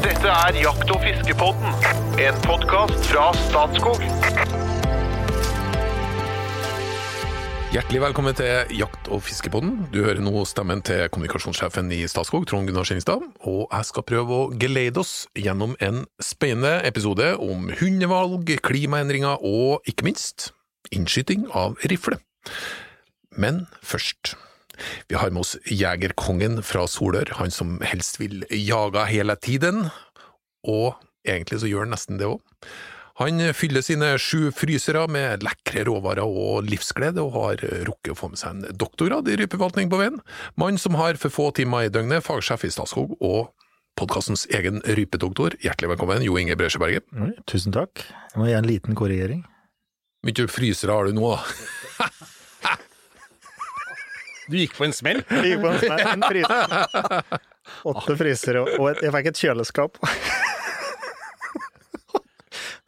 Dette er Jakt- og fiskepodden, en podkast fra Statskog. Hjertelig velkommen til Jakt- og fiskepodden. Du hører nå stemmen til kommunikasjonssjefen i Statskog, Trond Gunnar Skillingstad, og jeg skal prøve å geleide oss gjennom en spennende episode om hundevalg, klimaendringer og ikke minst innskyting av rifle. Men først. Vi har med oss jegerkongen fra Solør, han som helst vil jage hele tiden, og egentlig så gjør han nesten det òg. Han fyller sine sju frysere med lekre råvarer og livsglede, og har rukket å få med seg en doktorgrad i rypeforvaltning på veien. Mann som har for få timer i døgnet, fagsjef i Statskog og podkastens egen rypedoktor. Hjertelig velkommen, Jo Inge Bresjeberget. Mm, tusen takk. Jeg må gi en liten korrigering. Mye frysere har du nå, da? Du gikk på en smell? Jeg gikk på en, smell. en fryser. Åtte frysere, og et, jeg fikk et kjøleskap.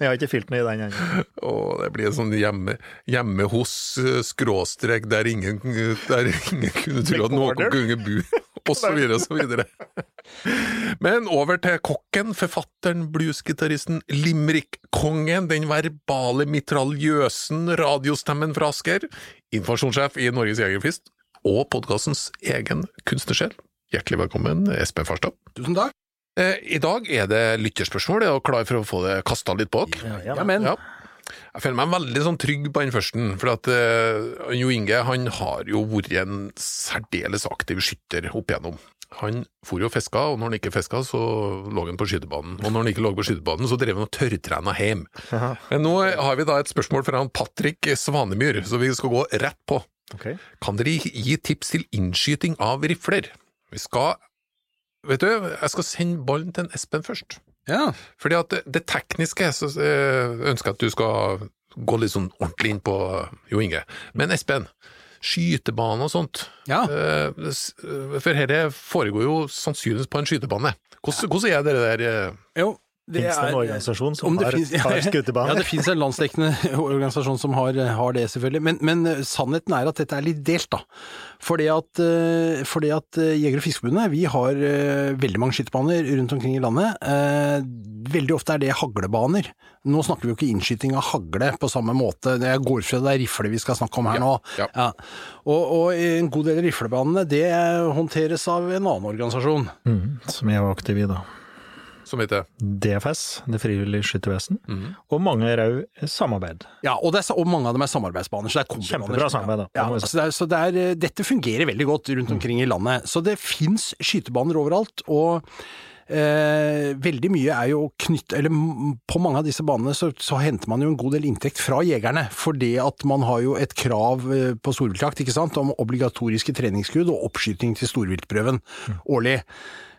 Men jeg har ikke fylt den i den ennå. Oh, det blir en sånn hjemme, hjemme hos eh, skråstrek der ingen, der ingen kunne tro at noen kunne bo, og så videre og så videre. Men over til kokken, forfatteren, bluesgitaristen, limerick-kongen, den verbale mitraljøsen, radiostemmen fra Asker, informasjonssjef i Norges Jegerfist, og podkastens egen kunstnersjel. Hjertelig velkommen, Espen Farstad. Tusen takk. Eh, I dag er det lytterspørsmål, er du klar for å få det kasta litt på? Ja, Ja, men Ja. Jeg føler meg veldig sånn trygg på den første, for at uh, Jo Inge han har jo vært en særdeles aktiv skytter opp igjennom. Han for jo og fiska, og når han ikke fiska, så lå han på skytebanen. Og når han ikke lå på skytebanen, så drev han og tørrtrena hjem. Men nå har vi da et spørsmål fra han Patrick Svanemyr, så vi skal gå rett på. Ok. Kan dere gi tips til innskyting av rifler? Vi skal Vet du, jeg skal sende ballen til en Espen først. ja. Fordi at det, det tekniske så eh, ønsker jeg at du skal gå litt sånn ordentlig inn på Jo Inge. Men Espen, skytebane og sånt. Ja. Eh, s- For dette foregår jo sannsynligvis på en skytebane. Hvordan, hvordan er det der eh, Jo, det Finnes det en organisasjon som har, finnes- har Ja, det finnes en landsdekkende organisasjon som har, har det, selvfølgelig. Men, men eh, sannheten er at dette er litt delt, da. Fordi at, eh, fordi at eh, Jeger- og Fiskerforbundet vi har veldig mange skytebaner rundt omkring i landet. Eh, Veldig ofte er det haglebaner. Nå snakker vi jo ikke innskyting av hagle på samme måte. Jeg går fra det er rifle vi skal snakke om her Ja, nå. ja. Og, og en god del av riflebanene det håndteres av en annen organisasjon. Mm, som jeg var aktiv i, da. Som heter DFS, Det frivillige skyttervesen, Mm. og mange rau samarbeid. Ja, og, det er, og mange av dem er samarbeidsbaner. Så det er. Kjempebra samarbeid, da. Ja, Det må vi si. så det er, så det er, eh, dette fungerer veldig godt rundt omkring i landet. Så det fins skytebaner overalt. og Eh, veldig mye er jo knytt, eller på mange av disse banene så, så henter man jo en god del inntekt fra jegerne, fordi at man har jo et krav eh, på storviltjakt ikke sant, om obligatoriske treningsskudd og oppskyting til storviltprøven årlig.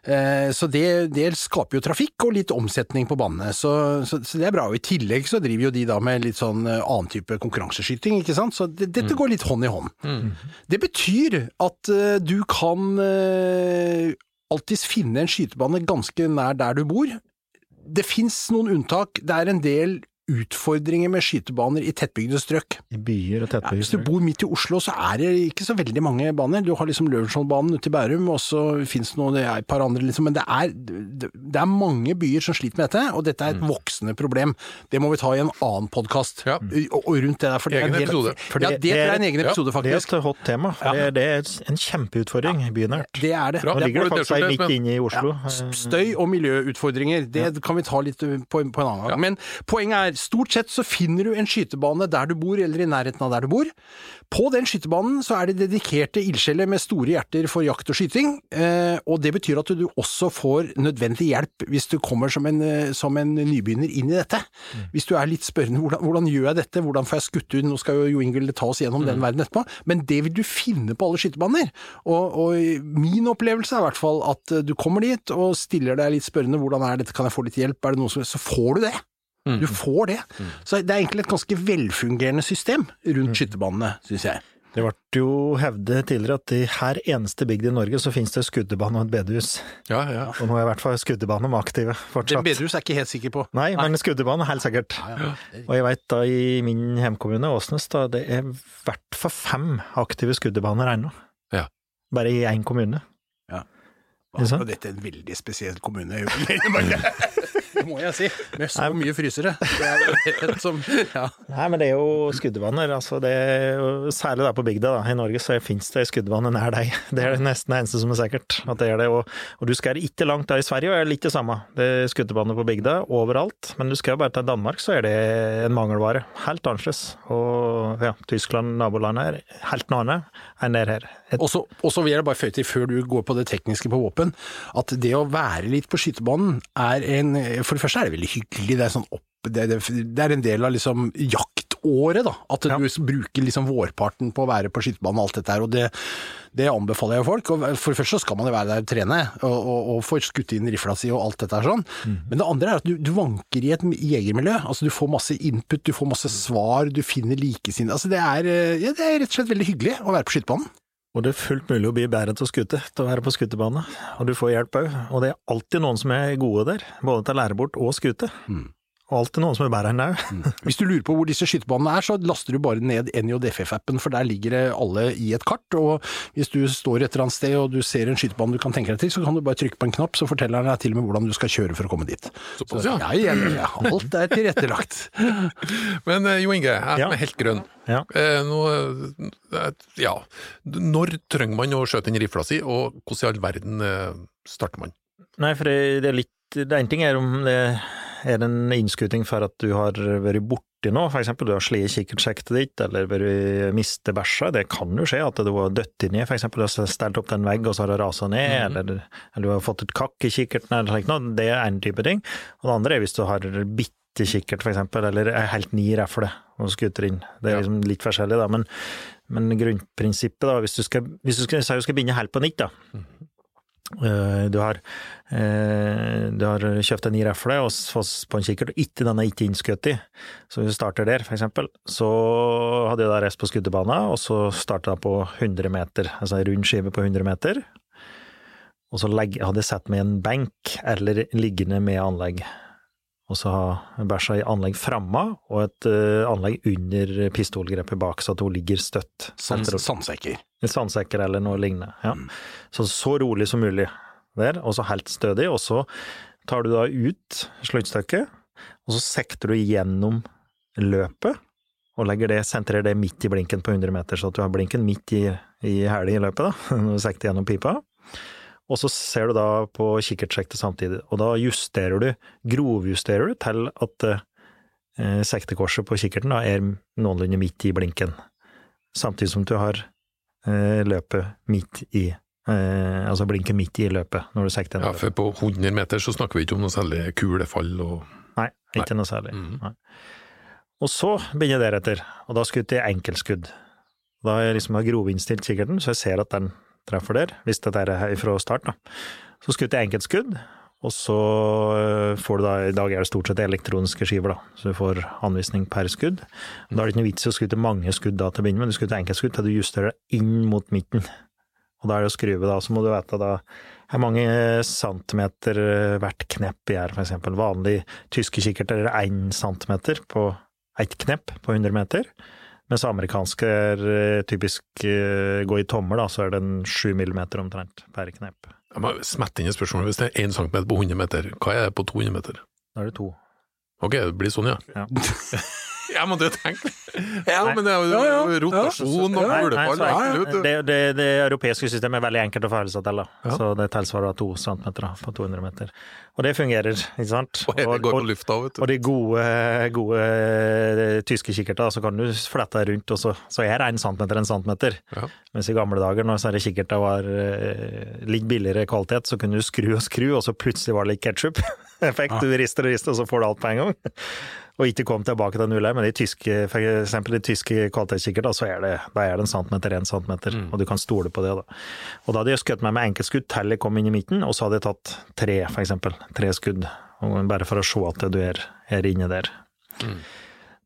Eh, Så det, det skaper jo trafikk og litt omsetning på banene, så, så, så det er bra. Og I tillegg så driver jo de da med litt sånn eh, annen type konkurranseskyting, ikke sant. Så det, dette går litt hånd i hånd. Det betyr at uh, du kan uh, alltids finne en skytebane ganske nær der du bor. Det fins noen unntak. Det er en del utfordringer med skytebaner i tettbygde strøk. I byer og Ja, hvis du bor midt i Oslo, så er det ikke så veldig mange baner. Du har liksom Lørenskioldbanen ute i Bærum, og så fins det noe, det er et par andre, liksom. Men det er, det er mange byer som sliter med dette, og dette er et voksende problem. Det må vi ta i en annen podkast. Ja. Og, og rundt det der. For det Egen episode. For ja, det- er- en egen ja, faktisk. Det er et hot tema. for Ja. Det, det er en kjempeutfordring bynært. Det er det. Bra. Nå ligger det faktisk ei midt inne i Oslo. Ja, støy og miljøutfordringer, det kan vi ta litt på, på en annen gang. Ja. Men poenget er, stort sett så finner du en skytebane der du bor, eller i nærheten av der du bor. På den skytebanen så er det dedikerte ildsjeler med store hjerter for jakt og skyting, eh, og det betyr at du også får nødvendig hjelp hvis du kommer som en, eh, som en nybegynner inn i dette. Hvis du er litt spørrende, hvordan, hvordan gjør jeg dette, hvordan får jeg skutt ut, nå skal jo Jo Ingvild ta oss gjennom den verden etterpå, men det vil du finne på alle skytebaner. Og, og min opplevelse er i hvert fall at du kommer dit og stiller deg litt spørrende, hvordan er dette, kan jeg få litt hjelp, er det noe som, så får du det. Du får det. Så det er egentlig et ganske velfungerende system rundt skytterbanene, syns jeg. Det ble jo hevdet tidligere at i hver eneste bygd i Norge så finnes det skuddebane og et bedehus. Ja, ja. Og nå er i hvert fall skuddebane med aktive Den Det bedehus er jeg ikke helt sikker på. Nei, men skuddebane helt sikkert. Og jeg vet da i min hjemkommune, Åsnes, da det er i hvert fall fem aktive skuddebaner ennå. Ja. Bare i én kommune. Ja. Og dette er en veldig spesiell kommune. Det må jeg si. Med så mye frysere. Det er som Ja. Nei, men det er jo skuddbaner. Altså det særlig der på bygda da. i Norge så finnes det skuddbane nær deg. Det er det nesten det eneste som er sikkert. at det er det. Og, og du skal ikke langt da i Sverige, og er litt det samme. Det er skuddbane på bygda overalt. Men du skal bare til Danmark, så er det en mangelvare. Helt annerledes. Og ja, Tyskland, nabolandet, er helt noe annet enn det her. Et, og så vil jeg bare føye til, før du går på det tekniske på våpen, at det å være litt på skytebanen er en For det første er det veldig hyggelig. Det er, sånn opp, det, det, det er en del av liksom jaktåret, da. At Ja. du bruker liksom vårparten på å være på skytebanen og alt dette her. Og det, det anbefaler jeg folk. Og for det første så skal man jo være der og trene, og, og, og få skutt inn rifla si og alt dette her sånn. Men det andre er at du, du vanker i et jegermiljø. Altså du får masse input, du får masse svar, du finner likesinnede. Altså det er, ja, det er rett og slett veldig hyggelig å være på skytebanen. Og det er fullt mulig å bli bedre til å skute, til å være på skutebane. Og du får hjelp òg. Og det er alltid noen som er gode der, både til å lære bort og skute. Og alltid noen som er bære deg òg. Hvis du lurer på hvor disse skytebanene er, så laster du bare ned NJFF-appen, for der ligger det alle i et kart. Og hvis du står et eller annet sted og du ser en skytebane du kan tenke deg til, så kan du bare trykke på en knapp, så forteller den deg til og med hvordan du skal kjøre for å komme dit. Såpass, ja. ja, ja, ja, alt er tilrettelagt. Men eh, Jo Inge, jeg er Ja. med helt grønn. Ja. Eh, nå, eh, ja. Når trenger man å skjøte inn rifla si, og hvordan i all verden starter man? Nei, for det, det er litt Det ene ting er om det er det en innskuting for at du har vært borti noe, eksempel du har slitt kikkertsektet ditt, eller vært mistet bæsja. Det kan jo skje at du har dødd ned, eksempel du har stelt opp en vegg og så har det rasa ned, eller, eller du har fått et kakk i kikkerten eller slikt noe. Det er en type ting. Og det andre er hvis du har bitte kikkert, eksempel, eller er helt ny rifle og skuter inn. Det er liksom litt forskjellig, da, men, men grunnprinsippet, da, hvis du skal, hvis du skal, skal begynne helt på nytt, da. Eh, Du har, eh, du har kjøpt en ny rifle på en kikkert, og ikke, den er ikke innskutt i. Så hvis du starter der, for eksempel, så hadde jeg da reist på skuddebanen, og så starta jeg på 100 meter, altså en rund skive på 100 meter. Og så hadde jeg satt meg i en benk, eller liggende med anlegg. Og så ha bæsja i anlegg framme, og et uh, anlegg under pistolgrepet bak, så at hun ligger støtt. Sandsekker. sandsekker eller noe lignende. Ja. Så så rolig som mulig der, og så helt stødig. Og så tar du da ut sluttstykket, og så sekter du gjennom løpet, og legger det, sentrer det midt i blinken på 100 meter, så at du har blinken midt i, i hælet i løpet, da, når du sekter gjennom pipa. Og så ser du da på kikkertsektet samtidig, og da justerer du, grovjusterer du til at eh, sektekorset på kikkerten da er noenlunde midt i blinken. Samtidig som du har eh, løpet midt i eh, Altså blinken midt i løpet, når du sekter Ja, for på 100 meter så snakker vi ikke om noe særlig kulefall og Nei, ikke noe særlig. Mm. Nei. Og så begynner jeg deretter, og da skutt jeg enkeltskudd. Da har jeg liksom har grovinnstilt kikkerten, så jeg ser at den treffer der, hvis dette er fra start. da. Så skutt jeg enkeltskudd, og så øh, får du da, i dag er det stort sett elektroniske skiver, da, så du får anvisning per skudd. Da er det ikke noe vits i å skutte mange skudd da til å begynne med, du skutter enkeltskudd til du justerer det inn mot midten. Og da er det å skruve, da, så må du vite da hvor mange centimeter eh, hvert knepp gjør, for eksempel. Vanlig tyske kikkerter er én centimeter på ett knepp på 100 meter, mens amerikanske er eh, typisk eh, gå i tommer, da, så er den sju millimeter omtrent per knepp. Jeg må smette inn et spørsmål. Hvis det er 1 cm på 100 meter, hva er det på 200 meter? Da er det to. Ok, det blir sånn, ja. Ja. Jeg måtte jo tenke Ja, men det er jo Ja, ja. rotasjon og Nei, Ja, ja, og er- du. det, det, det europeiske systemet er veldig enkelt å forholde seg til, da. Ja. så det tilsvarer to centimeter på 200 meter. Og det fungerer, ikke sant? Og det går på lufta, vet du. Og de gode, gode eh, tyske kikkerter, så kan du flette deg rundt, og så, så er det en centimeter en centimeter. Ja. Mens i gamle dager, når sånne kikkerter var eh, litt billigere kvalitet, så kunne du skru og skru, og så plutselig var det litt ketsjup-effekt. Du rister og rister, og så får du alt på en gang. Og ikke kom tilbake til null her, men i tyske, for eksempel i tyske kvalitetskikkert, så er det, er det en centimeter, en centimeter, og du kan stole på det. da. Og da hadde jeg skutt meg med enkeltskudd til jeg kom inn i midten, og så hadde jeg tatt tre, for eksempel. Tre skudd, bare for å se at du er, er inne der.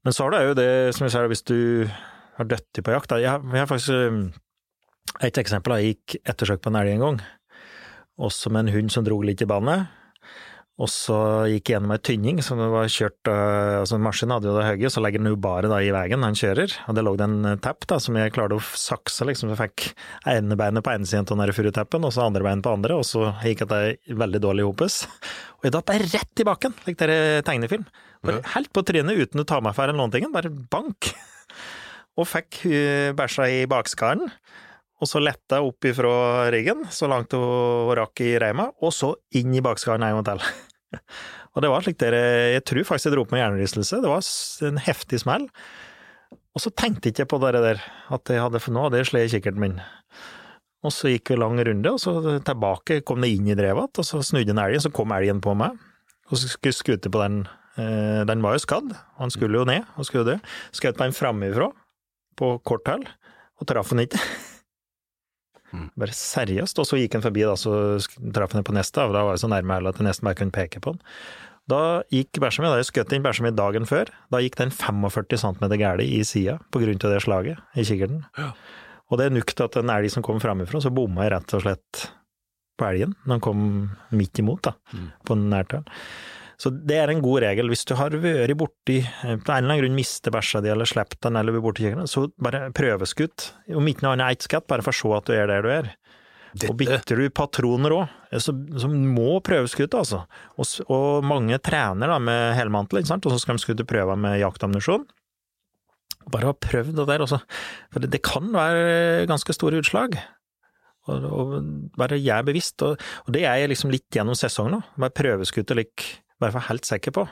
Men så har du jo det, som jeg sier, hvis du har dødd på jakt. Jeg, har- jeg har faktisk um, et eksempel. Jeg gikk ettersøk på en elg en gang, også med en hund som dro litt i bandet. Og så gikk jeg gjennom ei tynning som det var kjørt øh, Altså, maskinen hadde jo det høye, så legger den jo bare da i veien han kjører. Og det lå det en tapp da, som jeg klarte å sakse, liksom. Jeg fikk ene beinet på ene siden av den furutappen, og så andre bein på andre, og så gikk det veldig dårlig i hopes. Og jeg datt bare rett i bakken, lik dere tegnefilm. Bare helt på trynet uten å ta meg for noen ting, bare bank. Og fikk øh, bæsja i bakskaren. Og så letta opp ifra ryggen, så langt hun rakk i reima, og så inn i bakskaren en gang til. Og det var slik dere Jeg tror faktisk jeg dro på meg hjernerystelse. Det var en heftig smell. Og så tenkte jeg ikke på det der, at jeg hadde, for nå hadde jeg slått kikkerten min. Og så gikk vi lang runde, og så tilbake kom det inn i drevet igjen, og så snudde en elgen, så kom elgen på meg. Og så skulle skute på den. Eh, Den var jo skadd, han skulle jo ned, og skulle dø. Skjøt på den framifrå, på kort hold, og traff den ikke. Bare seriøst. Og så gikk han forbi, da, så traff han på neste, og da var jeg så nærme at jeg nesten bare kunne peke på den. Da gikk bæsja mi, da jeg skjøt inn bæsja mi dagen før, da gikk den 45 cm gæli i sida på grunn av det slaget i kikkerten. Og det er nukt at en elg som kom framifrå, så bomma jeg rett og slett på elgen han kom midt imot, da, på nærtall. Så det er en god regel. Hvis du har vært borti, eh, på en eller annen grunn mister bæsja di eller slipper den eller blir borti kjøkkenet, så bare prøveskutt. Om ikke noe annet ett skatt, bare for å se at du er der du er. Og bytter du patroner òg, så, så må prøveskutt, altså. Og, og mange trener da med helmantel, ikke sant, og så skal de skutte prøver med jaktammunisjon. Bare ha prøvd det der, altså. For det, det kan være ganske store utslag. Og, og bare gjør bevisst, og, og det er liksom litt gjennom sesongen nå. Bare prøveskutt og lik, bare for helt sikker på.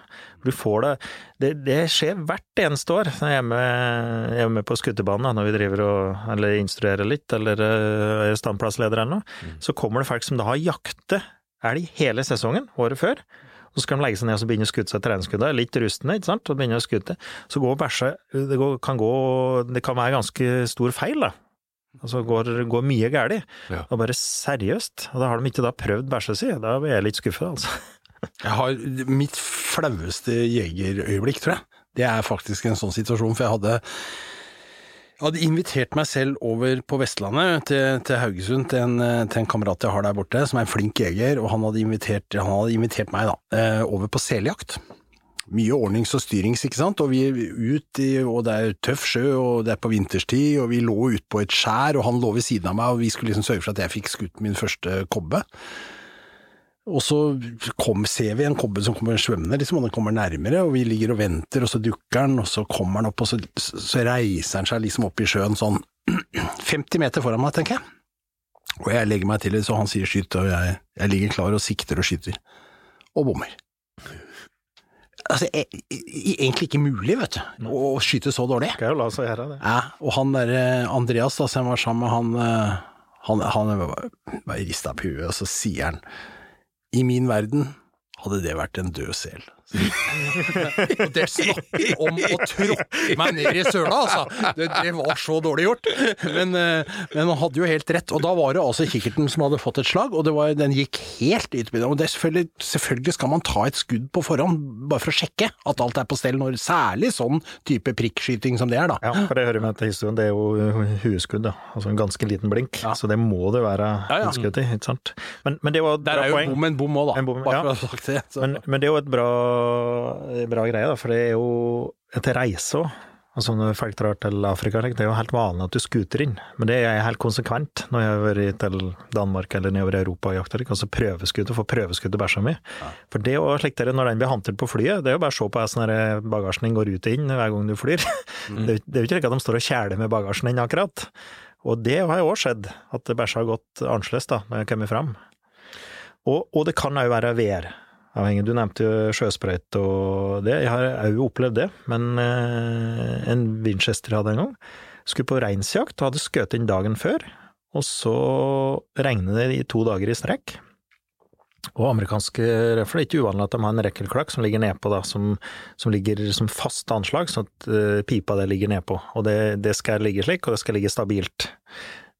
Du får det, det Det skjer hvert eneste år når jeg er med, jeg er med på skuterbanen, når vi driver og eller instruerer litt, eller øh, er standplassleder eller noe. Så kommer det folk som da har jaktet elg hele sesongen, året før. Så skal de legge seg ned og begynne å skutte seg treningsskuddene, litt rustne, ikke sant, og begynne å skutte. Så går bæsja Det går, kan gå Det kan være ganske stor feil, da. Altså går, går mye galt. Ja. Og bare seriøst. Og da har de ikke da prøvd bæsja si. Da blir jeg litt skuffa, altså. Jeg har mitt flaueste jegerøyeblikk, tror jeg. Det er faktisk en sånn situasjon, for jeg hadde hadde invitert meg selv over på Vestlandet, til, til Haugesund, til en, til en kamerat jeg har der borte, som er en flink jeger, og han hadde invitert, han hadde invitert meg da, eh, over på seljakt. Mye ordnings og styrings, ikke sant, og vi er ut og det er tøff sjø, og det er på vinterstid, og vi lå ute på et skjær, og han lå ved siden av meg, og vi skulle liksom sørge for at jeg fikk skutt min første kobbe. Og så kom, ser vi en kobbe som kommer svømmende, liksom, og den kommer nærmere, og vi ligger og venter, og så dukker den, og så kommer den opp, og så, så reiser den seg liksom opp i sjøen sånn 50 meter foran meg, tenker jeg. Og jeg legger meg til det, så han sier skyt, og jeg, jeg ligger klar og sikter og skyter. Og bommer. Altså, jeg, jeg, egentlig ikke mulig, vet du, å, skyte så dårlig. Skal jo la oss gjøre det. Ja, og han der eh, Andreas da, som jeg var sammen med, han, eh, han, han var, var rista på huet, og så sier han I min verden hadde det vært en død sel. Og det snakker om å tråkke meg ned i søla, altså. Det, det var så dårlig gjort. Men, eh, men han hadde jo helt rett. Og da var det altså kikkerten som hadde fått et slag, og det var, den gikk helt ut. Og det selvfølgelig, selvfølgelig skal man ta et skudd på forhånd, bare for å sjekke at alt er på stell, når særlig sånn type prikkskyting som det er, da. Ja, for det hører med til historien. Det er jo hueskudd, da. Altså en ganske liten blink. Ja. Så det må det være Ja, ja. utskudd i, ikke sant. Men, men det var et Der bra er jo poeng. bom en bom òg, da. Bom, Bare ja. for å ha sagt det. Så. Men, men det er jo et bra, bra greie, da, for det er jo et reise òg. Altså når folk drar til Afrika, det er jo helt vanlig at du skuter inn, men det er helt konsekvent når jeg har vært til Danmark eller nedover i Europa og jakta, altså prøveskudd, og få prøveskudd til bæsja mi. For det å slik det er når den blir håndtert på flyet, det er jo bare å se på hvordan bagasjen din går ut og inn hver gang du flyr. Det, jo- det er jo ikke slik at de står og kjæler med bagasjen din akkurat. Og det har jo òg skjedd, at bæsja har gått annerledes da, når jeg kommer fram. Og, og det kan òg være væravhengig. Du nevnte jo sjøsprøyte og det. Jeg har òg opplevd det, men eh, en Winchester hadde en gang, skulle på reinsjakt og hadde skutt inn dagen før, og så regnet det i to dager i strekk. Og amerikanske røfler er ikke uvanlig at de har en rekkelklakk som ligger nedpå, da, som, som ligger som fast anslag, sånn at eh, pipa det ligger nedpå. Og det, det skal ligge slik, og det skal ligge stabilt.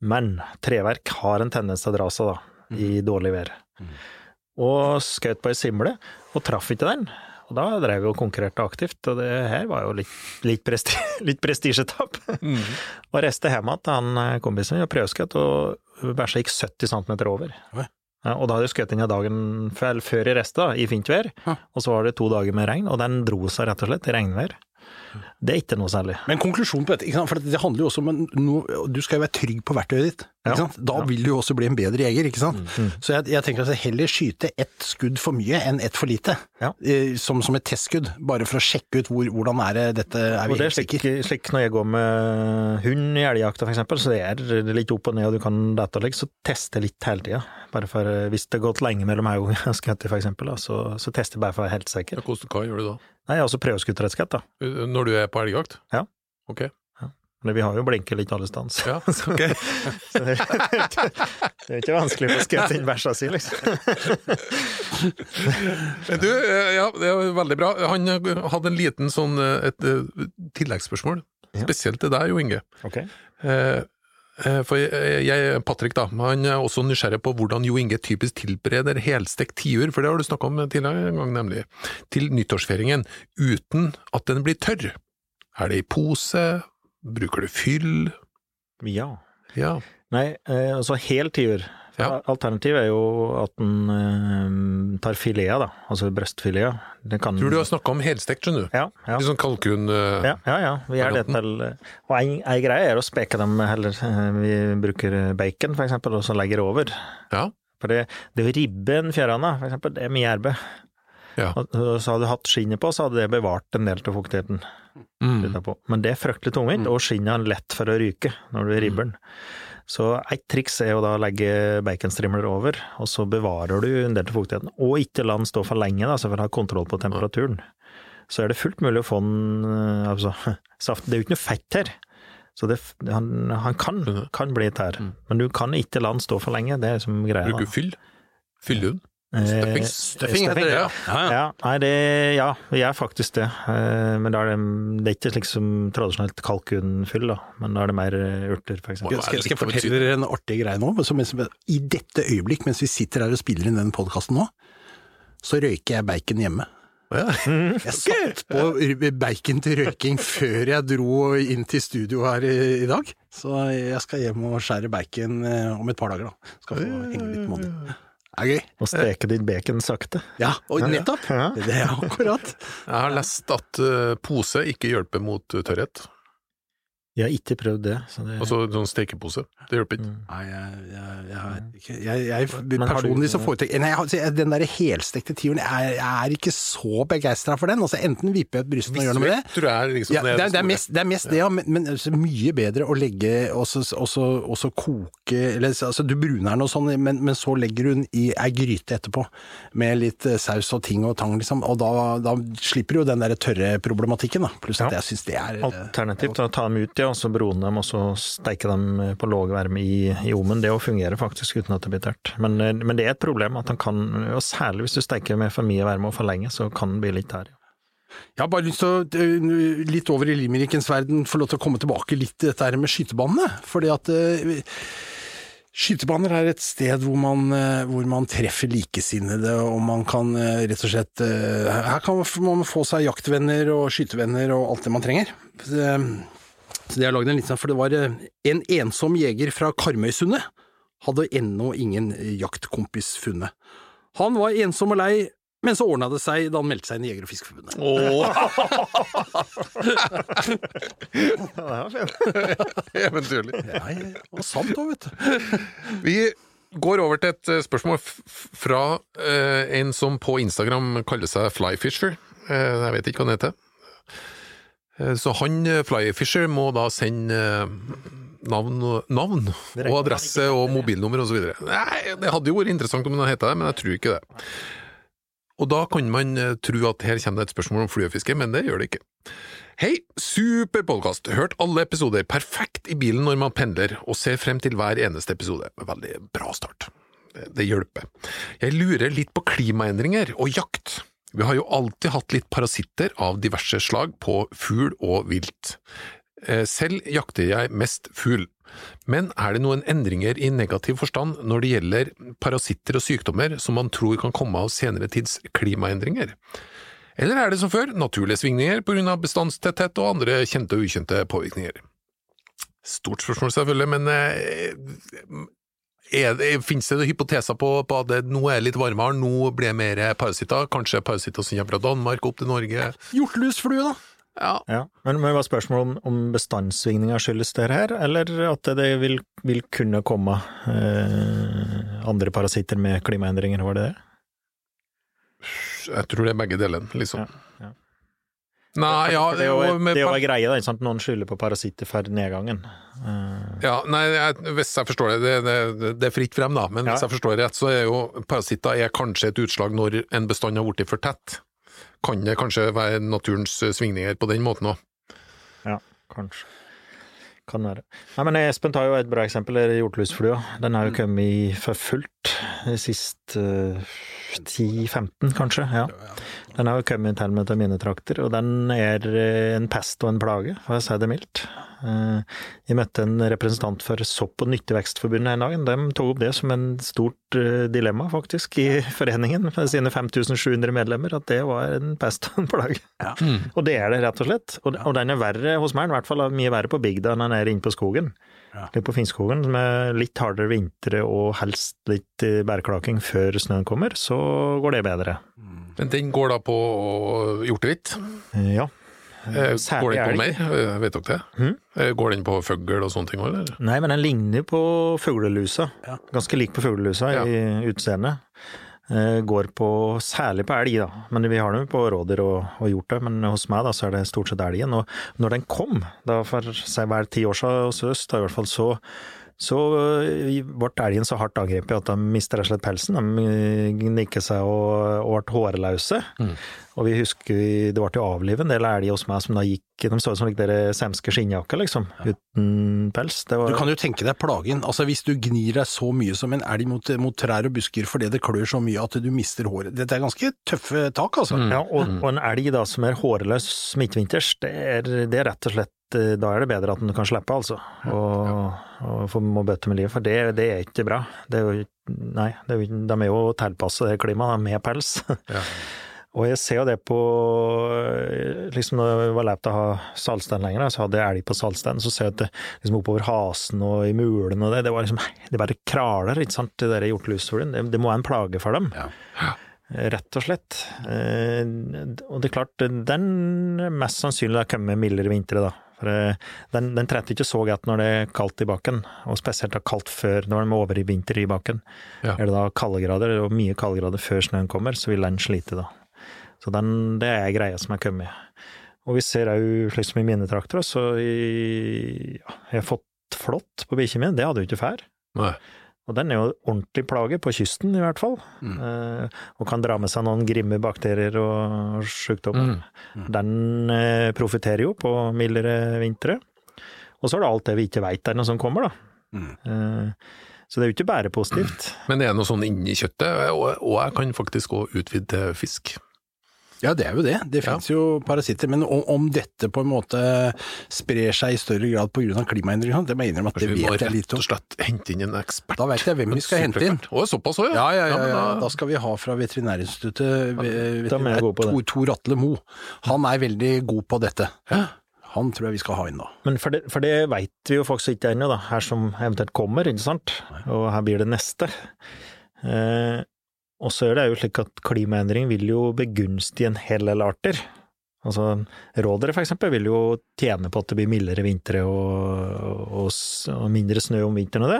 Men treverk har en tendens til å dra seg, da, i dårlig vær. Og skjøt på ei simle, og traff ikke den. Og da drev vi og konkurrerte aktivt, og det her var jo litt, litt, presti, litt prestisjetap. Og reiste hjem igjen til han eh, kompisen min og prøveskjøt, og bæsja gikk 70 cm over. Oi. Og da hadde jeg skutt i dagen før, i resta da, i fint vær, og så var det to dager med regn, og den dro seg rett og slett i regnvær. Det er ikke noe særlig. Men konklusjonen på dette, ikke sant? for det handler jo også om en, noe, du skal jo være trygg på verktøyet ditt. Ikke Ja. sant? Da vil du jo også bli en bedre jeger, ikke sant. Så jeg, jeg tenker at jeg heller skyte ett skudd for mye enn ett for lite. Ja. Eh, Som, som et testskudd, bare for å sjekke ut hvor, hvordan er det dette er Og vi det er slik, slik når jeg går med hund i elgjakta for eksempel, så det er litt opp og ned, og du kan dette og så tester jeg litt hele tida. Bare for, eh, hvis det har gått lenge mellom hver gang jeg har skutt for eksempel, så, så tester jeg bare for å være helt sikker. hva gjør du da? Nei, altså prøveskutt-redskap, da. Når du er på elgjakt? Ja. Ok. Men vi har jo blinker litt alle steder, Ja, ok. Så det, det er ikke vanskelig å skutt inn bæsja si, liksom. Men Du, eh, ja, det er veldig bra. Han eh, hadde en liten sånn et, et eh, tilleggsspørsmål, spesielt til deg, Jo Inge. Ok. Eh, eh, For jeg, jeg, Patrick, da, han er også nysgjerrig på hvordan Jo Inge typisk tilbereder helstekt tiur, for det har du snakka om tidligere en gang, nemlig, til nyttårsfeiringen, uten at den blir tørr. Er det i pose? Bruker du fyll? Ja. Ja. Nei, eh, altså hel tiur. Ja. Alternativet er jo at en eh, tar filet, da. Altså brøstfilet. Det kan Tror du har snakka om helstekt, skjønner du. Ja, ja. Litt sånn kalkun... eh, Ja, ja, ja. Vi gjør det til Og en, ei greie er å speke dem heller. eh, Vi bruker bacon, for eksempel, og så legger det over. ja. For det, det å ribbe en fjærane, for eksempel, det er mye arbeid. Ja. Så hadde du hatt skinnet på, så hadde det bevart en del av fuktigheten Mm. Men det er fryktelig tungvint, og skinnet er lett for å ryke når du ribber den. Så et triks er jo da å legge baconstrimler over, og så bevarer du en del av fuktigheten. Og ikke la den stå for lenge, da, så for å ha kontroll på temperaturen. Så er det fullt mulig å få den eh, altså, saft. Det er jo ikke noe fett her. Så det, han, han kan, kan bli tær, men du kan ikke la den stå for lenge. Det er som greia. Bruker du fyll? Fyller du den? Eh, Stuffing heter det, ja. ja, ja. Ja, nei, det, ja, vi er faktisk det. Eh, Men da er det, det er ikke slik som tradisjonelt kalkunfyll, da. Men da er det mer eh, urter, eksempel. Skal, skal jeg fortelle dere en artig greie nå? Som, som, I dette øyeblikk, mens vi sitter her og spiller inn den podkasten nå, så røyker jeg bacon hjemme. Ja. Jeg satt på bacon til røyking før jeg dro inn til studio her i, dag. Så jeg skal hjem og skjære bacon om et par dager, da. Skal få henge litt måned. Er gøy. Og steke ditt bacon sakte. Ja, og nettopp! Ja. Det er akkurat. Jeg har lest at eh, pose ikke hjelper mot tørrhet. Jeg har ikke prøvd det. Så det Altså sånn stekepose. Det hjelper ikke. Mm. Nei, jeg, jeg, jeg, jeg, jeg, personlig så foretrekker Nei, jeg den der helstekte tiuren, jeg, jeg er ikke så begeistra for den. Altså, enten vipper jeg ut brystet og gjør noe med det. Tror jeg er liksom Ja, det, er, det, er mest, det er mest det, ja, men, men altså, mye bedre å legge også, også koke eller, altså, Du bruner den og sånn, men, men så legger du den i ei gryte etterpå med litt eh, saus og ting og tang, liksom. Og da, da slipper du jo den der tørre problematikken, da. Pluss at Ja. jeg syns det er eh, Alternativt å ta dem ut, ja, og så brune dem, og så steike dem på låg varme i, i ovnen. Det fungerer faktisk uten at det blir tørt. Men, eh, men det er et problem at den kan, og særlig hvis du steiker med for mye varme og for lenge, så kan den bli litt tær. Jeg har bare lyst til å, øh, litt over i limerickens verden, få lov til å komme tilbake litt til dette her med skytebanene. Fordi at øh, skytebaner er et sted hvor man, hvor man treffer likesinnede, og man kan rett og slett Her kan man få seg jaktvenner og skytevenner og alt det man trenger. Så, det har lagd en liten For det var øh, en ensom jeger fra Karmøysundet. Hadde ennå ingen jaktkompis funnet. Han var ensom og lei, men så ordna det seg da han meldte seg inn i Jeger- og Fiskerforbundet. Eventyrlig. Ja, det var sant òg, vet du. Vi går over til et eh, spørsmål fra eh, en som på Instagram kaller seg Flyfisher. Eh, jeg vet ikke hva han heter. Eh, så han eh, Flyfisher må da sende eh, navn, og- navn og adresse og mobilnummer osv. Det hadde jo vært interessant om han het det, men jeg tror ikke det. Og da kan man eh, tro at her kommer det et spørsmål om fluefiske, men det gjør det ikke. Hei, super podkast! Hørt alle episoder perfekt i bilen når man pendler, og ser frem til hver eneste episode. Veldig bra start. Det, det hjelper. Jeg lurer litt på klimaendringer og jakt. Vi har jo alltid hatt litt parasitter av diverse slag på fugl og vilt. Eh, Selv jakter jeg mest fugl. Men er det noen endringer i negativ forstand når det gjelder parasitter og sykdommer som man tror kan komme av senere tids klimaendringer? Eller er det som før, naturlige svingninger på grunn av bestandstetthet og andre kjente og ukjente påvirkninger? Stort spørsmål selvfølgelig, men er det, hypoteser på, på at det, nå er det litt varmere, nå blir det mer parasitter? Kanskje parasitter som kommer fra Danmark opp til Norge? Hjortelusflue, da. Ja. Ja, men men det var spørsmålet om, om bestandssvingninger skyldes det her, eller at det vil, vil kunne komme eh, andre parasitter med klimaendringer, var det det? Jeg tror det er begge delene, liksom. Ja, ja. Nei, ja, det er jo, og med det er jo en greie, da, sant? noen skylder på parasitter for nedgangen. Uh. Ja, nei, jeg, hvis jeg forstår det, det, det, det er fritt frem da, men hvis jeg forstår det rett, så er jo parasitter er kanskje et utslag når en bestand har blitt for tett. Kan det kanskje være naturens eh, svingninger på den måten òg? Ja, kanskje. Kan være. Nei, men Espen tar jo et bra eksempel, hjortelusflua. Den har jo kommet for fullt de siste eh, 10-15, kanskje. ja. Den har jo kommet til med til mine trakter, og den er eh, en pest og en plage, for å si det mildt. Eh, Jeg møtte en representant for Sopp- og nyttevekstforbundet en dag. De tok opp det som en stort eh, dilemma, faktisk, i foreningen med sine 5700 medlemmer, at det var en pest og en plage. Og det er det, rett og slett. Og, og den er verre hos meg, i hvert fall mye verre på bygda enn den er inne på skogen. Ja. Litt på Finnskogen, med litt hardere vintre og helst litt eh, bærklaking før snøen kommer, så går det bedre. Men den går da på hjortevitt. Ja. Eh, Særlig Går den på mer? Eh, Vet dere det? Eh, Går den på fugl og sånne ting òg, eller? Nei, men den ligner på fuglelusa. Ganske lik på fuglelusa Ja. i utseendet. Eh, Går på, særlig på elg, da. Men vi har det jo på rådyr og, og hjort, men hos meg da, så er det stort sett elgen. Og når den kom, da for seg hver ti år siden hos oss, da i hvert fall, så så eh, ble elgen så hardt angrepet at de mistet rett og slett pelsen. De eh, gnikket seg og, og ble hårløse. Mm. Og vi husker det var til å avlive en del elg hos meg som da gikk De så ut som dere semske skinnjakker, liksom. Uten pels. Det var, Du kan jo tenke deg plagen. Altså Hvis du gnir deg så mye som en elg mot, mot trær og busker fordi det klør så mye at du mister håret. Dette er ganske tøffe tak, altså. Mm. Ja, og, og en elg da som er hårløs midtvinters, det er, det er rett og slett eh, Da er det bedre at den kan slippe, altså. Og, og få må bøte med livet, for det, det er ikke bra. Det er jo Nei, det er, jo- de er jo tilpassa det klimaet, med pels. Ja. Og jeg ser jo det på liksom Når jeg var lett å ha saltstein lenger, så hadde jeg elg på saltstein, så ser jeg at det liksom oppover hasen og i mulen og det, det var liksom Det bare kraler, ikke sant, det der hjortelusfuglen. Det, det må være en plage for dem. Ja. Rett og slett. Eh, Og det er klart, den mest sannsynlig har kommet mildere vintre, da. For eh, den, den trente ikke så godt når det er kaldt i bakken, og spesielt da kaldt før, når den er over i vinter i bakken. Ja. Er det da kaldegrader, og mye kaldegrader før snøen kommer, så vil den slite da. Så den, det er greia som er kommet. Og vi ser òg, slik som i mine trakter, så i, ja, jeg har fått flått på bikkja mi, det hadde jeg jo ikke før. Og den er jo ordentlig plage, på kysten i hvert fall. Mm. Eh, og kan dra med seg noen grimme bakterier og sykdommer. Mm. Den eh, profitterer jo på mildere vintre. Og så er det alt det vi ikke veit noe som kommer, da. Mm. Eh, så det er jo ikke bare positivt. Men det er noe sånn inni kjøttet, og jeg kan faktisk òg utvide til fisk. Ja, det er jo det. Det Ja. finnes jo parasitter. Men om, om dette på en måte sprer seg i større grad pga. klimaendringene, det må jeg innrømme at det Kanskje vi må vet jeg rett litt og om. slett hente inn en ekspert. Da vet jeg hvem vi skal hente inn. Å, såpass òg, Ja, ja, ja, ja. da- skal vi ha fra Veterinærinstituttet er vi veterinær. Tor, Tor Atle Mo. Han er veldig god på dette. Han tror jeg vi skal ha inn da. Men for det, for det veit vi jo faktisk ikke ennå, da. Her som eventuelt kommer, ikke sant. Og her blir det neste. Eh, og så er det jo slik at klimaendring vil jo begunstige en hel del arter. Altså rådere for eksempel vil jo tjene på at det blir mildere vintre og, og, og mindre snø om vinteren og det.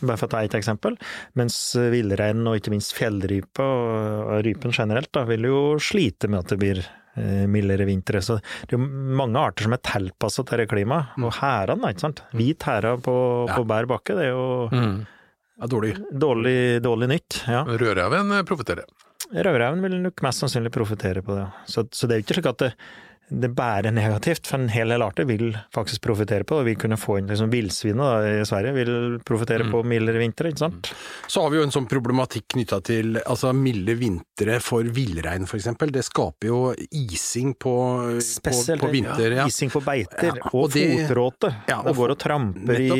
Bare for å ta ett eksempel. Mens villreinen og ikke minst fjellrype og og rypen generelt da, vil jo slite med at det blir eh, mildere vintre. Så det er jo mange arter som er tilpassa dette klimaet. Og hærene, ikke sant. Hvit hæra på, Ja. på bær bakke, det er jo Mm. Ja, dårlig. dårlig, dårlig nytt. Ja. Rødreven eh, profitterer. Rødreven vil nok mest sannsynlig profitere på det. ja. Så, så det er jo ikke slik at det, det bare er negativt, for en hel del arter vil faktisk profitere på det. Vi kunne få inn liksom Villsvinet i Sverige vil profitere på mildere vintre, ikke sant. Så har vi jo en sånn problematikk knytta til altså milde vintre for villrein f.eks. Det skaper jo ising på, på, Spesielt på vinter. Ja. ising på beiter, Ja, og, og det- fotråte. Ja, og går og tramper i,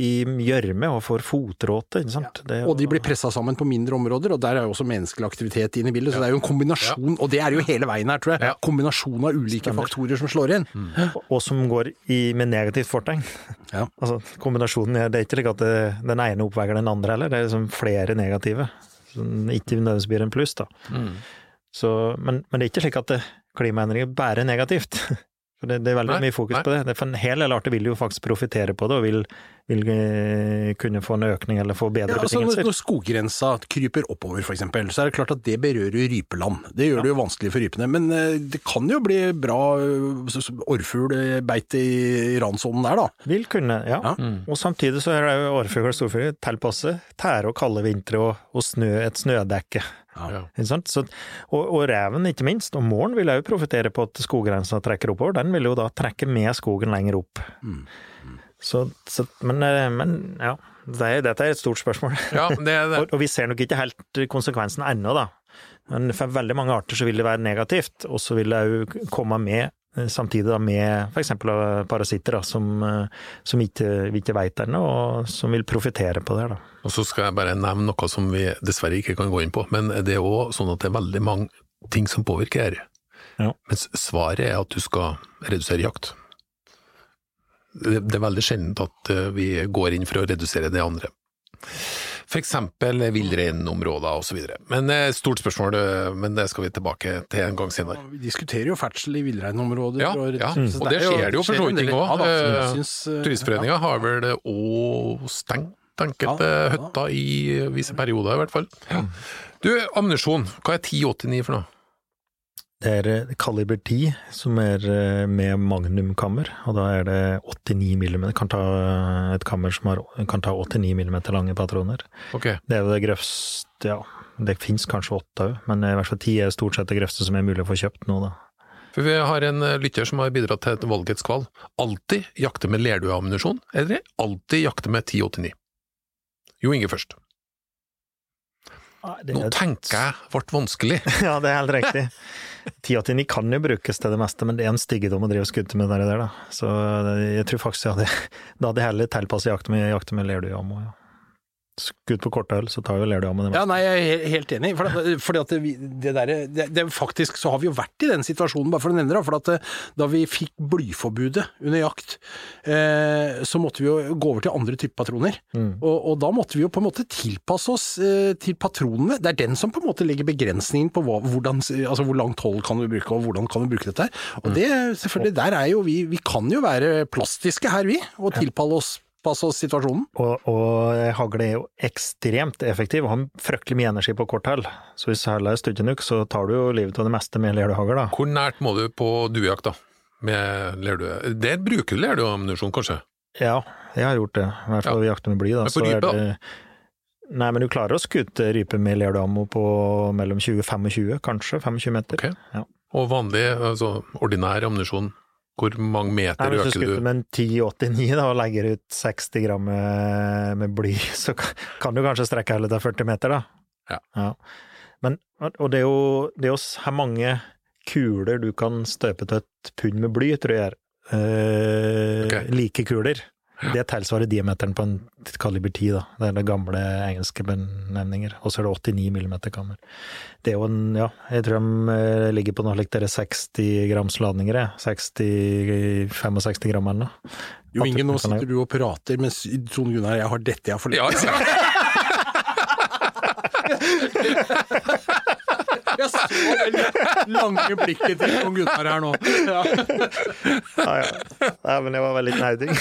i gjørme og får fotråte, ikke sant. Det er Og de blir pressa sammen på mindre områder, og der er jo også menneskelig aktivitet inne i bildet. Så det er jo en kombinasjon, og det er jo hele veien her, tror jeg. Ja. Kombinasjon av ulike Stemmer. faktorer som slår inn. og- og som går i, med negativt fortegn. Ja. Altså, kombinasjonen det er ikke slik at det, den ene oppveier den andre heller, det er liksom flere negative. Som ikke nødvendigvis blir en pluss, da. Mm. Så, men, men det er ikke slik at klimaendringer bare er negativt. For det, det er veldig Nei, mye fokus nei. på det. det er for en hel del arter vil jo faktisk profitere på det, og vil, vil eh, kunne få en økning eller få bedre Ja, altså betingelser. når skoggrensa kryper oppover for eksempel, så er det klart at det berører rypeland. Det gjør det jo vanskelig for rypene. Men eh, det kan jo bli bra orrfuglbeite i ransonen der, da. Vil kunne, ja. Ja. Mm. Og samtidig så er det jo orrfugl og storfugl tilpasset tære og kalde vintre og, og snø, et snødekke. Ja. Så, og, og reven, ikke minst, og måren vil òg profitere på at skoggrensa trekker oppover. Den vil jo da trekke med skogen lenger opp. Mm. Så, så, men, eh, men ja, det dette er et stort spørsmål. Ja, det det. Og, og vi ser nok ikke helt konsekvensen ennå, da. Men for veldig mange arter så vil det være negativt, og så vil det òg komme med samtidig da med f.eks. parasitter da, som, eh, som ikke, vi ikke veit ennå, og som vil profitere på det. da. Og så skal jeg bare nevne noe som vi dessverre ikke kan gå inn på, men det er òg sånn at det er veldig mange ting som påvirker her. Ja. Mens svaret er at du skal redusere jakt. Det det er veldig sjeldent at eh, vi går inn for å redusere det andre. Eksempel villreinområder og så videre. Men et stort spørsmål, eh, men det skal vi tilbake til en gang senere. Vi diskuterer jo ferdsel i villreinområder. Ja, og- ja, og det er skjer det jo for så vidt ting. Ja, Eh, eh, Turistforeninga har vel òg stengt enkelte Ja, ja. hytter i visse perioder, i hvert fall. Du, ammunisjon, hva er 1089 for noe? Det er eh, kaliber 10, som er eh, med magnumkammer, og da er det 89 millimeter. Kan ta et kammer som har, kan ta 89 millimeter lange patroner. Okay. Det er jo det grøvste, ja. Det fins kanskje åtte òg, men i hvert fall ti er stort sett det grøvste som er mulig å få kjøpt nå, da. for vi har en eh, lytter som har bidratt til et valgets kval. Alltid jakte med lerdueammunisjon, eller alltid jakte med 1089? Jo Inge først. Nå er, tenker jeg ble vanskelig. ja, det er helt riktig. 1089 kan jo brukes til det meste, men det er en styggedom å drive skudd med det der, da. Så jeg tror faktisk jeg hadde, da hadde jeg heller tilpasset jakta med, lerdue og ammo, ja. Skutt på kortøl, så tar jo lerdueammo det Ja, nei, jeg er helt enig. For fordi at det, det der, det, det, faktisk så har vi jo vært i den situasjonen, bare for å nevne det. For at da vi fikk blyforbudet under jakt, eh, så måtte vi jo gå over til andre typer patroner. Mm. Og, og da måtte vi jo på en måte tilpasse oss eh, til patronene. Det er den som på en måte legger begrensningen på hva, hvordan, altså hvor langt hold kan du bruke, og hvordan kan du bruke dette her. Og det, selvfølgelig, der er jo vi Vi kan jo være plastiske her, vi, og tilpasse oss, passe oss situasjonen. Og, og hagle er jo ekstremt effektiv, og har fryktelig mye energi på kort hell. Så hvis hæla er stygg nok, så tar du jo livet av det meste med lerduehagl, da. Hvor nært må du på duejakt, da? Med lerdue? Der bruker du lerdueammunisjon, kanskje? Ja, jeg har gjort det. I hvert fall vi jakter med bly, da. Men på så er rype, da? Nei, men du klarer å skute rype med lerduammo på mellom 20 og 25, kanskje 25 meter. Okay. Ja. Og vanlig, altså ordinær ammunisjon, hvor mange Nei, meter hvis du øker skutter du? med en 1089 da, og legger ut 60 gram med, bly, så kan- du kanskje strekke hele til 40 meter, da. Ja. Men, og det er jo det er jo så mange kuler du kan støpe til et pund med bly, tror jeg. Eh, okay. Like kuler. Det tilsvarer diameteren på en kaliber 10, da. Det er det gamle engelske benevninger. Og så er det 89 millimeter kammer. Det er jo en, ja, jeg tror de eh, ligger på noe slikt dere 60 grams ladninger, jeg. 60-65 gram eller noe. Jo Inge, nå sitter du og prater, mens Trond Gunnar, jeg har dette jeg har Ja, forlengt. Jeg så det lange blikket til Trond Gunnar her nå. Ja. Ja, ja. Nei, men jeg var veldig nerding.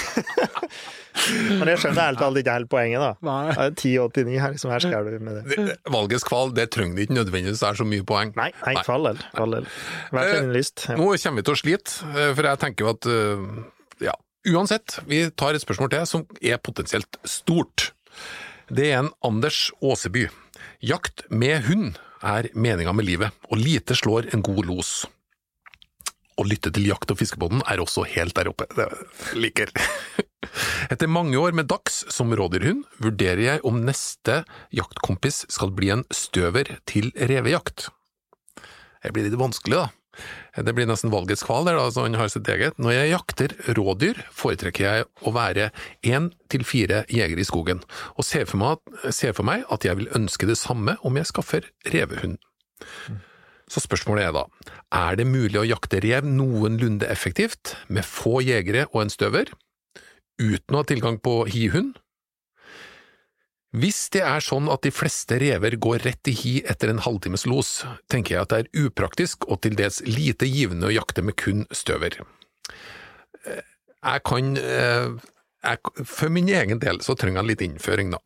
Men jeg skjønner ærlig talt ikke helt poenget, da. Nei. Det er 10,89 her, liksom, her skal du med det. Det- Valgets kval, det trenger ikke nødvendigvis er så mye poeng. Nei, nei, all del. kval all del. Hver sin lyst. Ja. Nå kommer vi til å slite, eh, for jeg tenker jo at eh, ja, uansett, vi tar et spørsmål til som er potensielt stort. Det er en Anders Åseby. Jakt med hund er meninga med livet, og lite slår en god los. Å lytte til Jakt- og fiskebåten er også helt der oppe. Det liker. Etter mange år med dags som rådyrhund, vurderer jeg om neste jaktkompis skal bli en støver til revejakt. Det blir litt vanskelig, da. Det blir nesten valgets kval der, da, så han har sitt eget. Når jeg jakter rådyr, foretrekker jeg å være én til fire jegere i skogen, og ser for, meg, ser for meg at jeg vil ønske det samme om jeg skaffer revehund. Så spørsmålet er da, er det mulig å jakte rev noenlunde effektivt med få jegere og en støver, uten å ha tilgang på hihund? Hvis det er sånn at de fleste rever går rett i hi etter en halvtimes los, tenker jeg at det er upraktisk og til dels lite givende å jakte med kun støver. Eh, Jeg kan eh, jeg, For min egen del så trenger jeg litt innføring, da.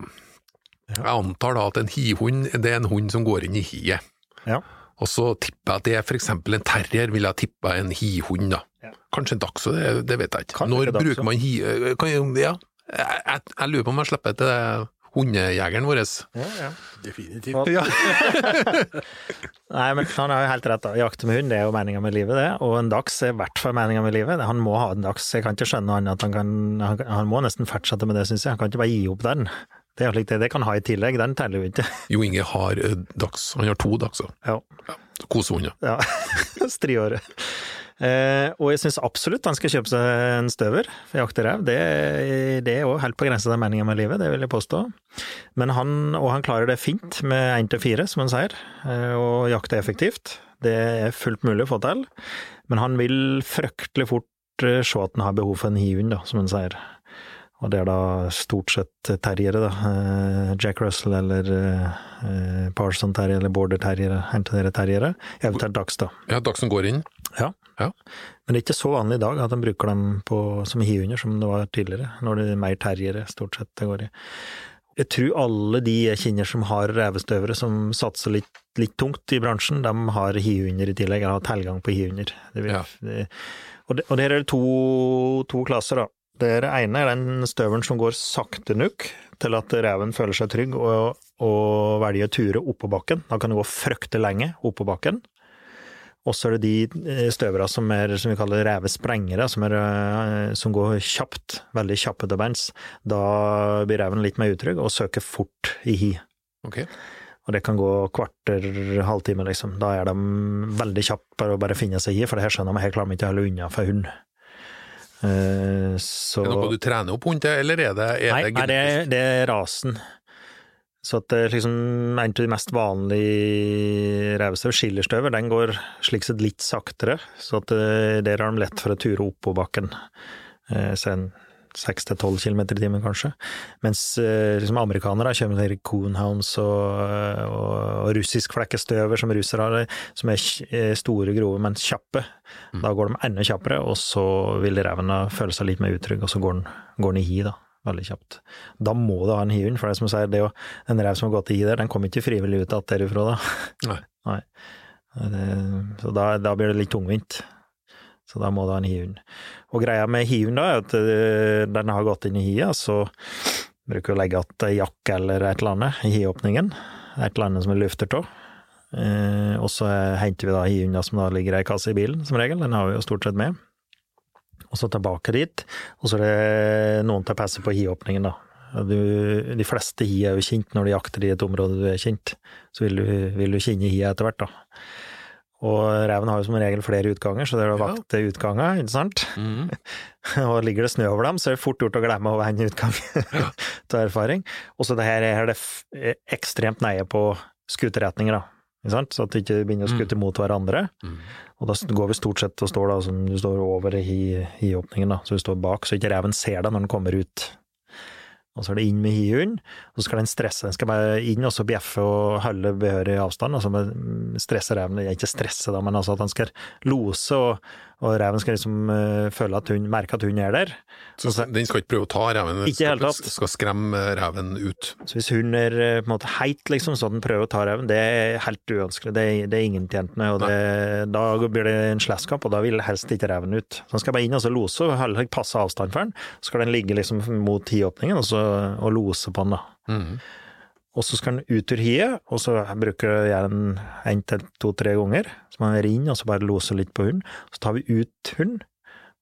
Jeg antar da at en hihund det er en hund som går inn i hiet. Ja. Og så tipper jeg at det er for eksempel en terrier, ville jeg tippa en hihund, da. Ja. Kanskje en dachshund, det, det vet jeg ikke. Kanskje Når bruker man hi... eh, Kan, ja, jeg, jeg, jeg lurer på om jeg slipper til hundejegeren vår. Definitivt. Ja. Nei, men han har jo helt rett. da. Jakte med hund det er jo meninga med livet, det. Og en dags er i hvert fall meninga med livet. Han må ha en dags. Jeg kan ikke skjønne annet at han kan Han, han må nesten fortsette med det, syns jeg. Han kan ikke bare gi opp den. Det er slik det, det kan ha i tillegg, den teller jo ikke. Jo Inge har eh, dags. Han har to dachser. Ja. Kosehunder. ja. Striåret. Eh, og jeg syns absolutt han skal kjøpe seg en støver for jakt og rev. Det, det er jo helt på grensa til meninga med livet, det vil jeg påstå. Men han, og han klarer det fint med én til fire, som han sier, eh, og jakte effektivt. Det er fullt mulig å få til. Men han vil fryktelig fort eh, se at han har behov for en hihund, som han sier. Og det er da stort sett terriere, da. Jack Russell eller Parson terrier eller Border terriere, en dere terriere. Eventuelt dags, da. Ja, Dagsen går inn. Ja. Ja. Men det er ikke så vanlig i dag at de bruker dem på, som hihunder som det var tidligere, når det er mer terriere stort sett det går i. Jeg tror alle de jeg kjenner som har revestøvere som satser litt, litt tungt i bransjen, de har hihunder i tillegg, eller har tilgang på hihunder. Ja. Og, det- og der er det to, to klasser, da. Det ene er den støvelen som går sakte nok til at reven føler seg trygg og, og velger å ture oppå bakken. Da kan det gå fryktelig lenge oppå bakken. Og så er det de eh, støvere som er som vi kaller revesprengere, som, er, eh, som går kjapt, veldig kjappe til bens. Da blir reven litt mer utrygg og søker fort i hi. Okay. Og det kan gå kvarter, halvtime, liksom. Da er de veldig kjappe å bare finne seg i, for det her skjønner de, her klarer de ikke å holde unna for hund. Eh, så Er det noe du trener opp hund til, eller er det, er Nei, det nei det, det er rasen. Så at er liksom en av de mest vanlige revestøv, skillerstøver, den går slik sett litt saktere, så at eh, der har de lett for å ture opp på bakken. Eh, Så en seks til tolv kilometer i timen, kanskje. Mens eh, liksom amerikanere kommer til coonhounds og, og, og russisk flekkestøver som russere har, som er eh, store, grove, men kjappe. Da går de enda kjappere, og så vil revene føle seg litt mer utrygg, og så går den, går den i hi, da. Veldig kjapt. Da må du ha en hihund, for det er som du sier, det er jo en rev som har gått i der, den kommer ikke frivillig ut igjen derifra da. Nei. Nei. Det, så da, da blir det litt tungvint. Så da må du ha en hihund. Og greia med hihund da, er at eh, den har gått inn i hia, så bruker vi å legge igjen jakke eller et eller annet i hiåpningen. Et eller annet som vi lufter av. Eh, og så henter vi da hihunder som da ligger i ei kasse i bilen, som regel. Den har vi jo stort sett med. Og så tilbake dit, og så er det noen til å passe på hiåpningen, da. Du, de fleste hi er jo kjent når du jakter i et område du er kjent, så vil du, vil du kjenne hia etter hvert, da. Og reven har jo som regel flere utganger, så det er å Ja. vakte utganger, ikke sant? Mm. og ligger det snø over dem, så er det fort gjort å glemme å vende utgang, til erfaring. Og så det her er det ekstremt nøye på skuteretninger, da. Så at de ikke begynner å skute mot hverandre. Mhm. Og da går vi stort sett og står da som du står over i hiåpningen, da. Så du står bak, så ikke reven ser deg når den kommer ut. Og så er det inn med hihunden, og så skal den stresse. Den skal bare inn og så bjeffe og holde behørig avstand, og så bare stresse reven. Ikke stresse, da, men altså at han skal lose, og, og reven skal liksom uh, føle at hun merker at hun er der. Så den skal ikke prøve å ta reven, den skal, skal skremme reven ut. Så hvis hun er eh, på en måte heit, liksom, så den prøver å ta reven, det er helt uønskelig. Det er, det er ingen tjent med, og det, da blir det en slåsskamp, og da vil helst ikke reven ut. Så den skal bare inn og så lose, og passe avstand for den. Så skal den ligge liksom mot hiåpningen og, så- og lose på den, da. Mhm. Og så skal den ut ur hiet, og så bruker jeg den en til to-tre ganger. Så man rinner, og så bare loser litt på hunden. Så tar vi ut hunden,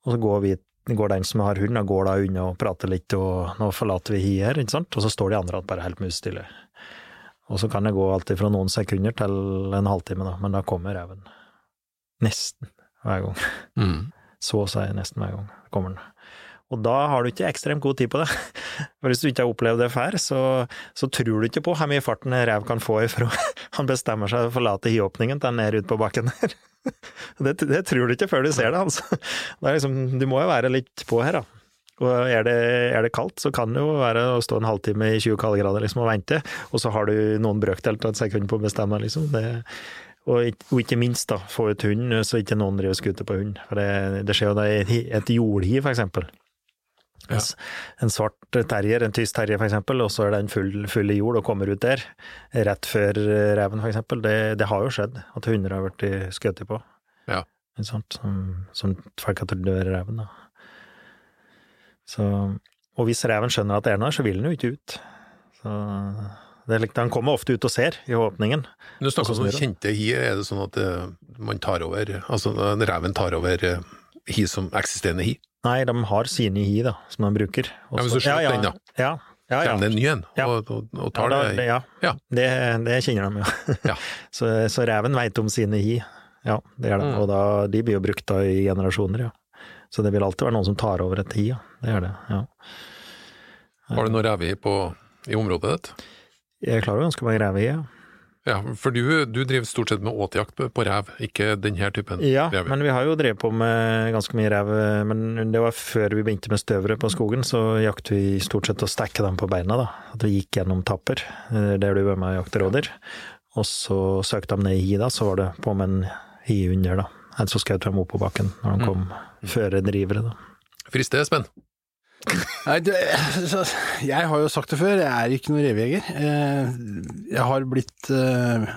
og så går, vi, går den som har hunden, og går da unna og prater litt, og nå forlater vi hiet her, ikke sant. Og så står de andre bare helt musestille. Og så kan det gå alltid fra noen sekunder til en halvtime, da, men da kommer reven. Nesten hver gang. Mm. Så å si nesten hver gang kommer den. Og da har du ikke ekstremt god tid på det. For hvis du ikke har opplevd det før, så, så tror du ikke på hvor mye farten en rev kan få ifra han bestemmer seg for å forlate hiåpningen til han er ute på bakken der. Det, det tror du ikke før du ser det, altså. Det liksom, du må jo være litt på her, da. Og er det, er det kaldt, så kan det jo være å stå en halvtime i 20 kaldegrader liksom, og vente, og så har du noen brøkdel av et sekund på å bestemme, liksom. Det, og, ikke- minst, da, få ut hunden, så ikke noen driver skuter på hund. For det, det skjer jo da et jordhiv for eksempel. Ja. En svart terrier, en tysk terrier eksempel, og så er den full, full i jord og kommer ut der, rett før eh, reven eksempel. Det, det har jo skjedd, at hunder har vært skutt på. Ja. Sant? Som, som folk har trodd var reven, da. Så, og hvis reven skjønner at det er noe, så vil den jo ikke ut. Så Han kommer ofte ut og ser i åpningen. Du snakker om kjente hi, er det sånn at eh, man tar over Altså reven tar over eh, hi som eksisterende hi? Nei, de har sine hi, da, som de bruker. Også. Ja, men så- slutt ja, den, da. Ja, ja, ja. Kommer det en ny en Ja. og, og, og Ja, tar da, det? ja. Det, det kjenner de, ja. Ja. Så, så reven veit om sine hi. Ja, det gjør de. Mm. Og da, de blir jo brukt da i generasjoner, ja. Så det vil alltid være noen som tar over et hi, ja. Det er det, ja. Har du noe revehi i området ditt? Jeg klarer jo ganske mange rever ja. Ja, for du, du driver stort sett med åtejakt på, rev, ikke denne typen Ja, rev. men vi har jo drevet på med ganske mye rev, men det var før vi begynte med støvere på skogen, så jakter vi stort sett å stekke dem på beina, da. At vi gikk gjennom tapper, eh, der du var med og jakte rådyr. Og så søkte de ned i hi, da, så var det på med en hi under, da. Eller så skjøt de opp på bakken når de kom føre drivere, da. Frister, Espen? Nei, det, jeg har jo sagt det før, jeg er ikke noen revejeger. Eh, Jeg har blitt eh,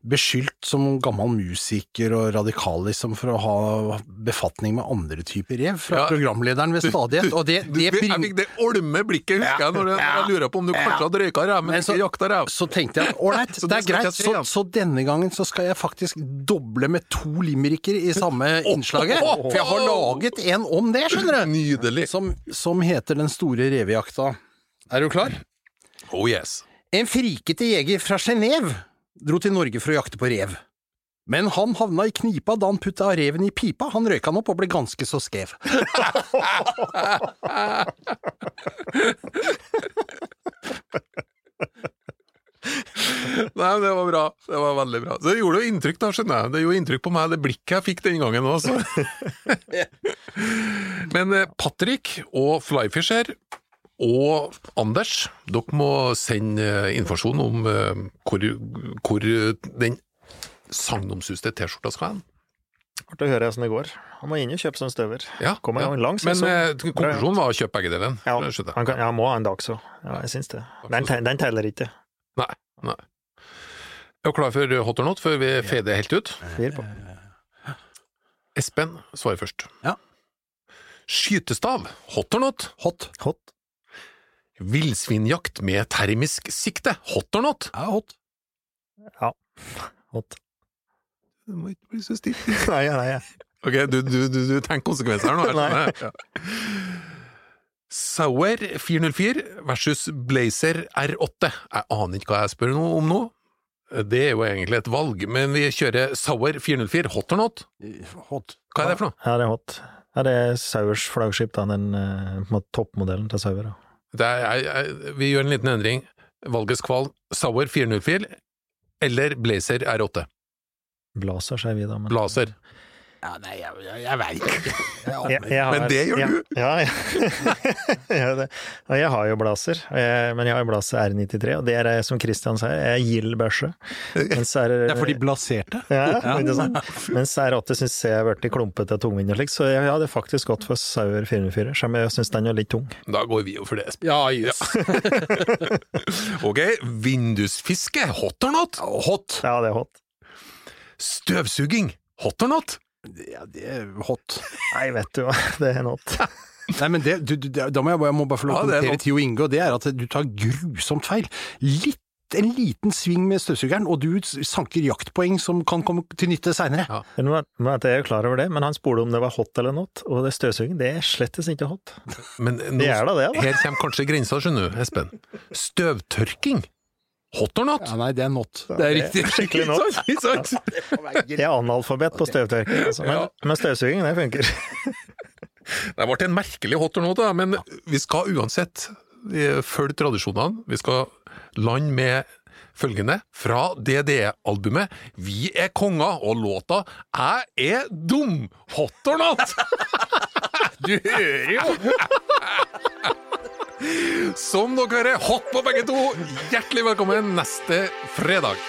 beskyldt som gammel musiker og radikal liksom for å ha befatning med andre typer rev fra Ja. programlederen ved stadighet. Og det, det jeg fikk det olme blikket, husker jeg, når jeg, Ja. jeg lurer på om du kanskje hadde røyka rev, men Men så- ikke jakta rev. Så tenkte jeg ålreit, det det er greit. Så, så denne gangen så skal jeg faktisk doble med to limericker i samme innslaget. For jeg har laget en om det, skjønner du. Nydelig. Som, som heter Den store revejakta. Er du klar? Oh yes. En frikete jeger fra Genéve dro til Norge for å jakte på rev. Men han havna i knipa da han putta reven i pipa. Han røyka den opp og ble ganske så skrev. Nei, det var bra. Det var veldig bra. Så det gjorde jo inntrykk, da, skjønner jeg. Det gjorde inntrykk på meg, det blikket jeg fikk den gangen også. men eh, Patrick og Flyfisher og Anders, dere må sende eh, informasjon om eh, hvor, hvor den sagnomsuste T-skjorta skal hen. Artig å høre hvordan det går. Han må inn og kjøpe seg en støver. Ja, Kommer ja. Langs, Men eh, konklusjonen var å kjøpe begge delene. Ja, han kan, ja, må ha en dag så. Ja, jeg syns det. Den, den teller ikke. Nei. nei. Er du klar for hot or not før vi fader helt ut? Fyr på. Espen svarer først. Ja. Skytestav, hot or not? Hot. Hot. Villsvinjakt med termisk sikte, hot or not? Ja, hot. Ja, Hot. Du må ikke bli så stilt. Nei, nei. Ok, du, du, du, du tenker konsekvenser her nå. nei. Ja. Sauer 404 versus Blazer R8. Jeg aner ikke hva jeg spør noe om nå. Det er jo egentlig et valg, men vi kjører Sauer 404, hot or not? Hot. Hva er det for noe? Ja, det er hot. Ja, det er Sauers flaggskip, da. Den eh, toppmodellen til Sauer. da. Er, jeg, vi gjør en liten endring. Valgets kval, Sauer 404 eller Blazer R8? Blazer, sier vi da. Men, Blazer. Ja, nei, jeg, jeg, jeg veit ikke. Jeg Jeg, jeg har, Men det gjør ja, du. Ja, ja. ja, det. Ja, jeg har jo blazer, men jeg har jo blazer R93, og det er eh, som Christian sier, er gild børse. Mens er, Det er for de blaserte. Ja, ikke sant? Mens R8 syns jeg har blitt klumpete og tungvint og slik, så jeg hadde faktisk gått for Sauer 404, selv om jeg syns den er litt tung. Da går vi jo for det. Espen. Ja, jøss. Ok, vindusfiske, hot or not? Hot. Ja, det er hot. Støvsuging, hot or not? Ja, det er hot. Nei, vet du hva, det er hot. Nei, men det, du, du, da må jeg, jeg må bare få lov til å er kommentere. Tio Inge, og det er at du tar grusomt feil. Litt, en liten sving med støvsugeren, og du sanker jaktpoeng som kan komme til nytte seinere. Ja. Jeg er- jo klar over det, men han spurte om det var hot eller not, og det støvsuging, det er slettes ikke hot. Men nå, Det er da det, da. her kommer kanskje grensa, skjønner du, Espen. Støvtørking, hot or not? Ja, nei, det er not. Det er riktig. skikkelig not. Jeg er analfabet på støvtørking, altså, men, Ja. men støvsuging, det funker. Det ble en merkelig hot or not, da, men vi skal uansett følge tradisjonene. Vi skal lande med følgende fra DDE-albumet Vi er konger, og låta Jeg er dum! Hot or not? Du hører jo! Som dere hører, hot på begge to. Hjertelig velkommen neste fredag.